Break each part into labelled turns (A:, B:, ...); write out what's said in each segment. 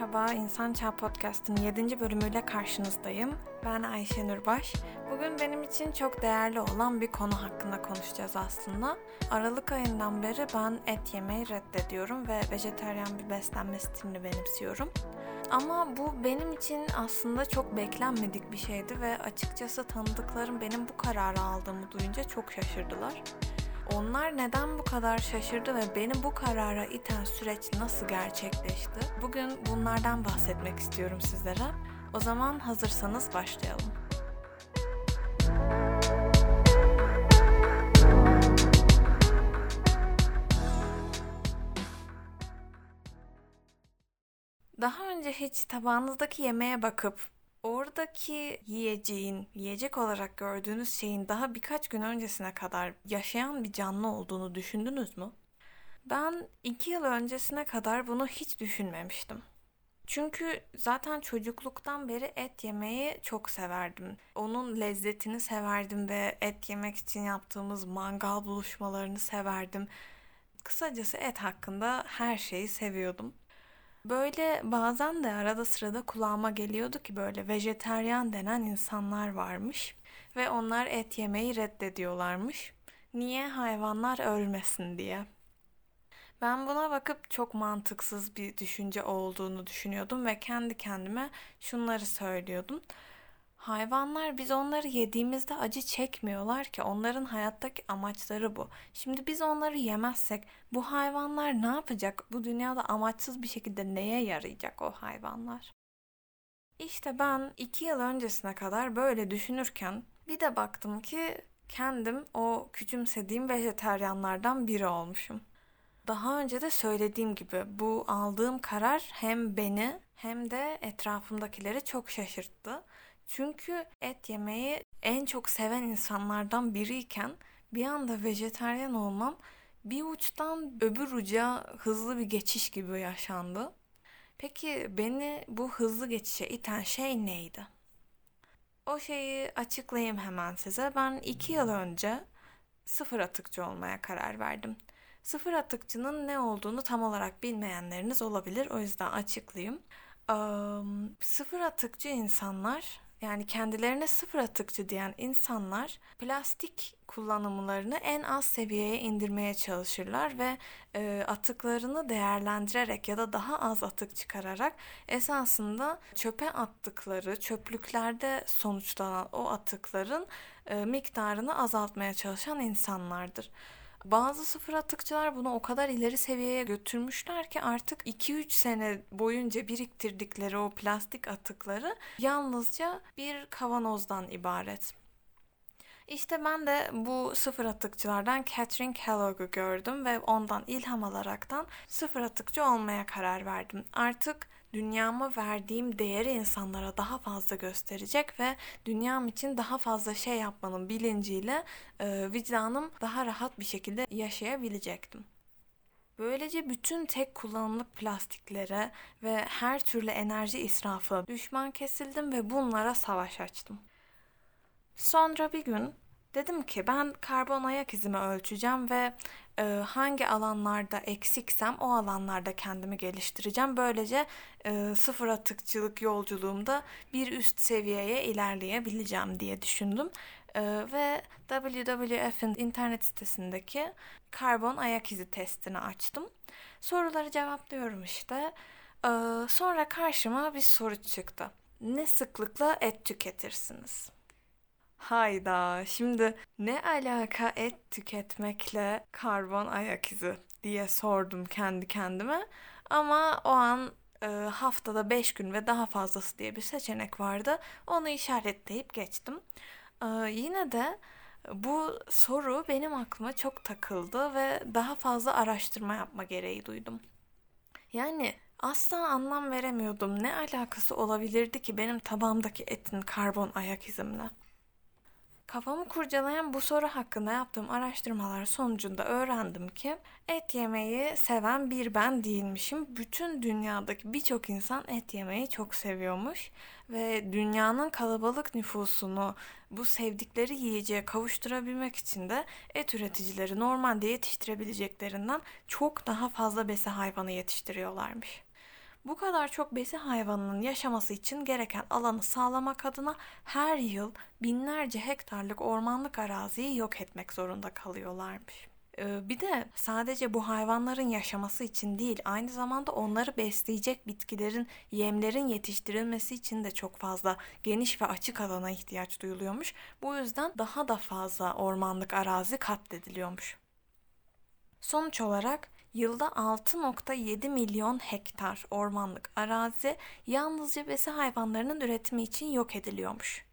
A: Merhaba, İnsan Çağ Podcast'ın 7. bölümüyle karşınızdayım. Ben Ayşe Nurbaş. Bugün benim için çok değerli olan bir konu hakkında konuşacağız aslında. Aralık ayından beri ben et yemeyi reddediyorum ve vejeteryan bir beslenme stilini benimsiyorum. Ama bu benim için aslında çok beklenmedik bir şeydi ve açıkçası tanıdıklarım benim bu kararı aldığımı duyunca çok şaşırdılar. Onlar neden bu kadar şaşırdı ve beni bu karara iten süreç nasıl gerçekleşti? Bugün bunlardan bahsetmek istiyorum sizlere. O zaman hazırsanız başlayalım. Daha önce hiç tabağınızdaki yemeğe bakıp oradaki yiyeceğin, yiyecek olarak gördüğünüz şeyin daha birkaç gün öncesine kadar yaşayan bir canlı olduğunu düşündünüz mü? Ben iki yıl öncesine kadar bunu hiç düşünmemiştim. Çünkü zaten çocukluktan beri et yemeyi çok severdim. Onun lezzetini severdim ve et yemek için yaptığımız mangal buluşmalarını severdim. Kısacası et hakkında her şeyi seviyordum. Böyle bazen de arada sırada kulağıma geliyordu ki böyle vejeteryan denen insanlar varmış ve onlar et yemeyi reddediyorlarmış. Niye hayvanlar ölmesin diye. Ben buna bakıp çok mantıksız bir düşünce olduğunu düşünüyordum ve kendi kendime şunları söylüyordum. Hayvanlar biz onları yediğimizde acı çekmiyorlar ki onların hayattaki amaçları bu. Şimdi biz onları yemezsek bu hayvanlar ne yapacak? Bu dünyada amaçsız bir şekilde neye yarayacak o hayvanlar? İşte ben iki yıl öncesine kadar böyle düşünürken bir de baktım ki kendim o küçümsediğim vejeteryanlardan biri olmuşum. Daha önce de söylediğim gibi bu aldığım karar hem beni hem de etrafımdakileri çok şaşırttı. Çünkü et yemeyi en çok seven insanlardan biriyken bir anda vejeteryan olmam bir uçtan öbür uca hızlı bir geçiş gibi yaşandı. Peki beni bu hızlı geçişe iten şey neydi? O şeyi açıklayayım hemen size. Ben iki yıl önce sıfır atıkçı olmaya karar verdim. Sıfır atıkçının ne olduğunu tam olarak bilmeyenleriniz olabilir. O yüzden açıklayayım. Um, sıfır atıkçı insanlar yani kendilerine sıfır atıkçı diyen insanlar plastik kullanımlarını en az seviyeye indirmeye çalışırlar ve e, atıklarını değerlendirerek ya da daha az atık çıkararak esasında çöpe attıkları çöplüklerde sonuçlanan o atıkların e, miktarını azaltmaya çalışan insanlardır. Bazı sıfır atıkçılar bunu o kadar ileri seviyeye götürmüşler ki artık 2-3 sene boyunca biriktirdikleri o plastik atıkları yalnızca bir kavanozdan ibaret. İşte ben de bu sıfır atıkçılardan Catherine Kellogg'u gördüm ve ondan ilham alaraktan sıfır atıkçı olmaya karar verdim. Artık dünyama verdiğim değeri insanlara daha fazla gösterecek ve dünyam için daha fazla şey yapmanın bilinciyle e, vicdanım daha rahat bir şekilde yaşayabilecektim. Böylece bütün tek kullanımlık plastiklere ve her türlü enerji israfı düşman kesildim ve bunlara savaş açtım. Sonra bir gün dedim ki ben karbon ayak izimi ölçeceğim ve e, hangi alanlarda eksiksem o alanlarda kendimi geliştireceğim. Böylece e, sıfır atıkçılık yolculuğumda bir üst seviyeye ilerleyebileceğim diye düşündüm. E, ve WWF'in internet sitesindeki karbon ayak izi testini açtım. Soruları cevaplıyorum işte. E, sonra karşıma bir soru çıktı. Ne sıklıkla et tüketirsiniz? Hayda şimdi ne alaka et tüketmekle karbon ayak izi diye sordum kendi kendime. Ama o an e, haftada 5 gün ve daha fazlası diye bir seçenek vardı. Onu işaretleyip geçtim. E, yine de bu soru benim aklıma çok takıldı ve daha fazla araştırma yapma gereği duydum. Yani asla anlam veremiyordum. Ne alakası olabilirdi ki benim tabağımdaki etin karbon ayak izimle? Kafamı kurcalayan bu soru hakkında yaptığım araştırmalar sonucunda öğrendim ki et yemeyi seven bir ben değilmişim. Bütün dünyadaki birçok insan et yemeyi çok seviyormuş ve dünyanın kalabalık nüfusunu bu sevdikleri yiyeceğe kavuşturabilmek için de et üreticileri normalde yetiştirebileceklerinden çok daha fazla besi hayvanı yetiştiriyorlarmış. Bu kadar çok besi hayvanının yaşaması için gereken alanı sağlamak adına her yıl binlerce hektarlık ormanlık araziyi yok etmek zorunda kalıyorlarmış. Ee, bir de sadece bu hayvanların yaşaması için değil, aynı zamanda onları besleyecek bitkilerin, yemlerin yetiştirilmesi için de çok fazla geniş ve açık alana ihtiyaç duyuluyormuş. Bu yüzden daha da fazla ormanlık arazi katlediliyormuş. Sonuç olarak yılda 6.7 milyon hektar ormanlık arazi yalnızca besi hayvanlarının üretimi için yok ediliyormuş.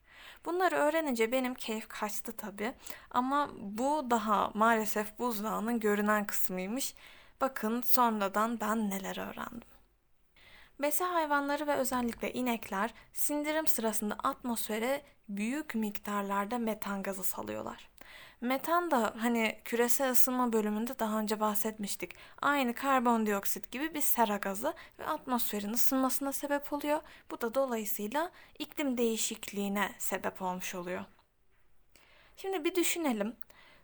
A: Bunları öğrenince benim keyif kaçtı tabii. Ama bu daha maalesef buzdağının görünen kısmıymış. Bakın sonradan ben neler öğrendim. Besi hayvanları ve özellikle inekler sindirim sırasında atmosfere büyük miktarlarda metan gazı salıyorlar. Metan da hani küresel ısınma bölümünde daha önce bahsetmiştik. Aynı karbondioksit gibi bir sera gazı ve atmosferin ısınmasına sebep oluyor. Bu da dolayısıyla iklim değişikliğine sebep olmuş oluyor. Şimdi bir düşünelim.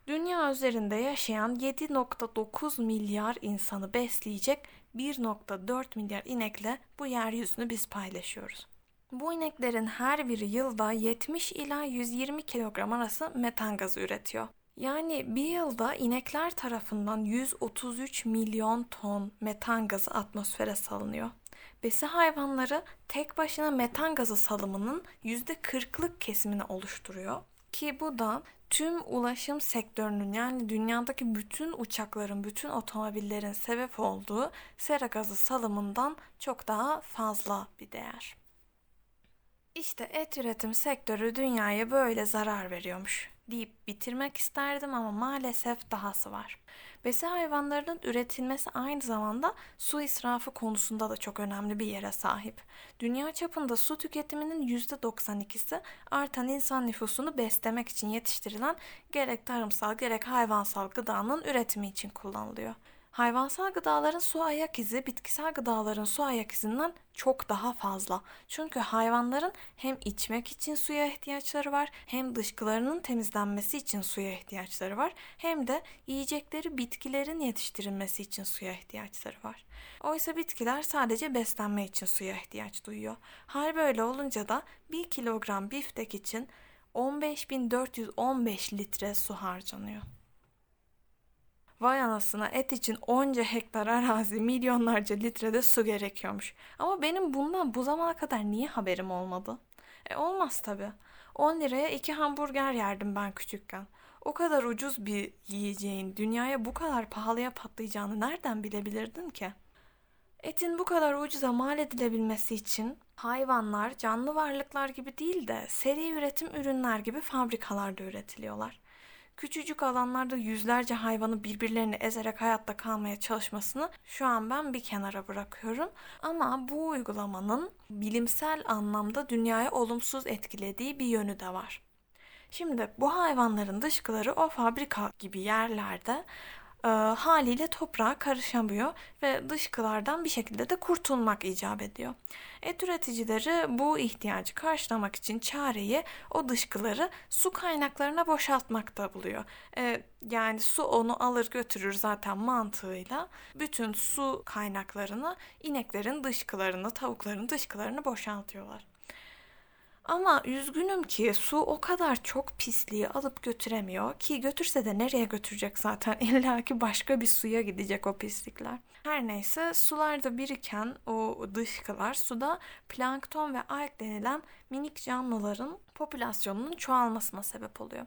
A: Dünya üzerinde yaşayan 7.9 milyar insanı besleyecek 1.4 milyar inekle bu yeryüzünü biz paylaşıyoruz. Bu ineklerin her biri yılda 70 ila 120 kilogram arası metan gazı üretiyor. Yani bir yılda inekler tarafından 133 milyon ton metan gazı atmosfere salınıyor. Besi hayvanları tek başına metan gazı salımının %40'lık kesimini oluşturuyor. Ki bu da tüm ulaşım sektörünün yani dünyadaki bütün uçakların, bütün otomobillerin sebep olduğu sera gazı salımından çok daha fazla bir değer. İşte et üretim sektörü dünyaya böyle zarar veriyormuş deyip bitirmek isterdim ama maalesef dahası var. Besi hayvanlarının üretilmesi aynı zamanda su israfı konusunda da çok önemli bir yere sahip. Dünya çapında su tüketiminin %92'si artan insan nüfusunu beslemek için yetiştirilen gerek tarımsal gerek hayvansal gıdanın üretimi için kullanılıyor. Hayvansal gıdaların su ayak izi bitkisel gıdaların su ayak izinden çok daha fazla. Çünkü hayvanların hem içmek için suya ihtiyaçları var, hem dışkılarının temizlenmesi için suya ihtiyaçları var, hem de yiyecekleri bitkilerin yetiştirilmesi için suya ihtiyaçları var. Oysa bitkiler sadece beslenme için suya ihtiyaç duyuyor. Hal böyle olunca da 1 kilogram biftek için 15.415 litre su harcanıyor. Vay anasına et için onca hektar arazi milyonlarca litrede su gerekiyormuş. Ama benim bundan bu zamana kadar niye haberim olmadı? E olmaz tabi. 10 liraya iki hamburger yerdim ben küçükken. O kadar ucuz bir yiyeceğin dünyaya bu kadar pahalıya patlayacağını nereden bilebilirdin ki? Etin bu kadar ucuza mal edilebilmesi için hayvanlar canlı varlıklar gibi değil de seri üretim ürünler gibi fabrikalarda üretiliyorlar küçücük alanlarda yüzlerce hayvanı birbirlerini ezerek hayatta kalmaya çalışmasını şu an ben bir kenara bırakıyorum. Ama bu uygulamanın bilimsel anlamda dünyaya olumsuz etkilediği bir yönü de var. Şimdi bu hayvanların dışkıları o fabrika gibi yerlerde e, haliyle toprağa karışamıyor ve dışkılardan bir şekilde de kurtulmak icap ediyor. Et üreticileri bu ihtiyacı karşılamak için çareyi o dışkıları su kaynaklarına boşaltmakta buluyor. E, yani su onu alır götürür zaten mantığıyla bütün su kaynaklarını ineklerin dışkılarını, tavukların dışkılarını boşaltıyorlar. Ama üzgünüm ki su o kadar çok pisliği alıp götüremiyor ki götürse de nereye götürecek zaten illa ki başka bir suya gidecek o pislikler. Her neyse sularda biriken o dışkılar suda plankton ve alg denilen minik canlıların popülasyonunun çoğalmasına sebep oluyor.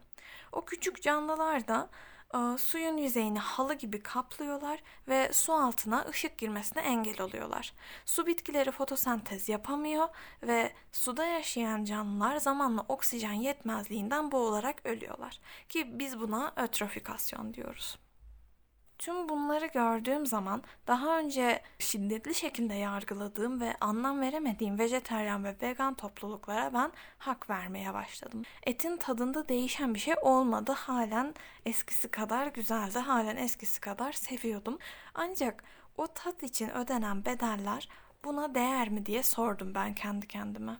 A: O küçük canlılar da e, suyun yüzeyini halı gibi kaplıyorlar ve su altına ışık girmesine engel oluyorlar. Su bitkileri fotosentez yapamıyor ve suda yaşayan canlılar zamanla oksijen yetmezliğinden boğularak ölüyorlar. Ki biz buna ötrofikasyon diyoruz. Tüm bunları gördüğüm zaman daha önce şiddetli şekilde yargıladığım ve anlam veremediğim vejeteryan ve vegan topluluklara ben hak vermeye başladım. Etin tadında değişen bir şey olmadı. Halen eskisi kadar güzeldi. Halen eskisi kadar seviyordum. Ancak o tat için ödenen bedeller buna değer mi diye sordum ben kendi kendime.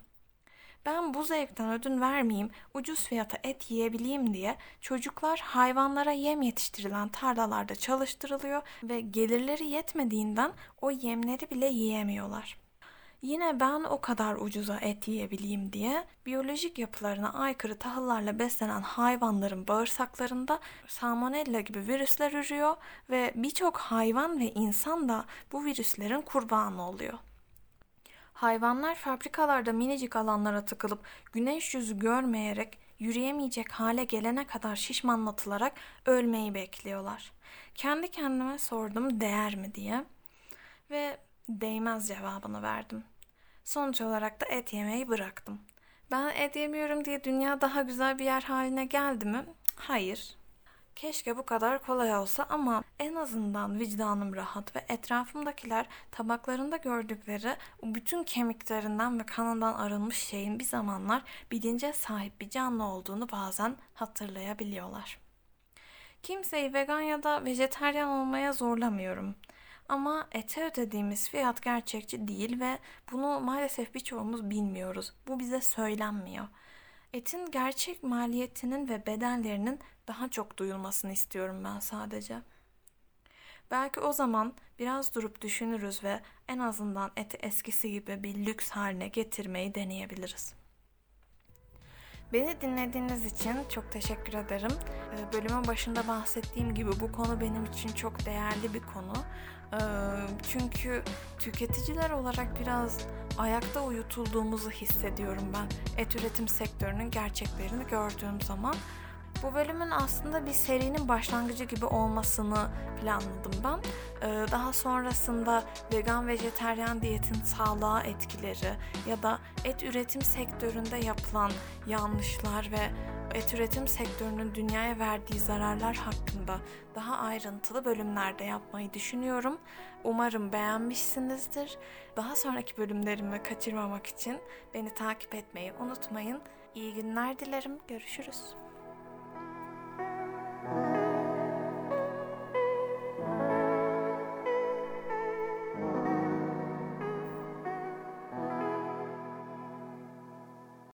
A: Ben bu zevkten ödün vermeyeyim, ucuz fiyata et yiyebileyim diye çocuklar hayvanlara yem yetiştirilen tarlalarda çalıştırılıyor ve gelirleri yetmediğinden o yemleri bile yiyemiyorlar. Yine ben o kadar ucuza et yiyebileyim diye biyolojik yapılarına aykırı tahıllarla beslenen hayvanların bağırsaklarında salmonella gibi virüsler ürüyor ve birçok hayvan ve insan da bu virüslerin kurbanı oluyor. Hayvanlar fabrikalarda minicik alanlara tıkılıp güneş yüzü görmeyerek yürüyemeyecek hale gelene kadar şişmanlatılarak ölmeyi bekliyorlar. Kendi kendime sordum değer mi diye ve değmez cevabını verdim. Sonuç olarak da et yemeyi bıraktım. Ben et yemiyorum diye dünya daha güzel bir yer haline geldi mi? Hayır. Keşke bu kadar kolay olsa ama en azından vicdanım rahat ve etrafımdakiler tabaklarında gördükleri o bütün kemiklerinden ve kanından arınmış şeyin bir zamanlar bilince sahip bir canlı olduğunu bazen hatırlayabiliyorlar. Kimseyi vegan ya da vejeteryan olmaya zorlamıyorum. Ama ete ödediğimiz fiyat gerçekçi değil ve bunu maalesef birçoğumuz bilmiyoruz. Bu bize söylenmiyor. Etin gerçek maliyetinin ve bedellerinin daha çok duyulmasını istiyorum ben sadece. Belki o zaman biraz durup düşünürüz ve en azından eti eskisi gibi bir lüks haline getirmeyi deneyebiliriz. Beni dinlediğiniz için çok teşekkür ederim. Ee, bölümün başında bahsettiğim gibi bu konu benim için çok değerli bir konu. Ee, çünkü tüketiciler olarak biraz ayakta uyutulduğumuzu hissediyorum ben et üretim sektörünün gerçeklerini gördüğüm zaman. Bu bölümün aslında bir serinin başlangıcı gibi olmasını planladım ben. Ee, daha sonrasında vegan vejeteryan diyetin sağlığa etkileri ya da et üretim sektöründe yapılan yanlışlar ve et üretim sektörünün dünyaya verdiği zararlar hakkında daha ayrıntılı bölümlerde yapmayı düşünüyorum. Umarım beğenmişsinizdir. Daha sonraki bölümlerimi kaçırmamak için beni takip etmeyi unutmayın. İyi günler dilerim. Görüşürüz.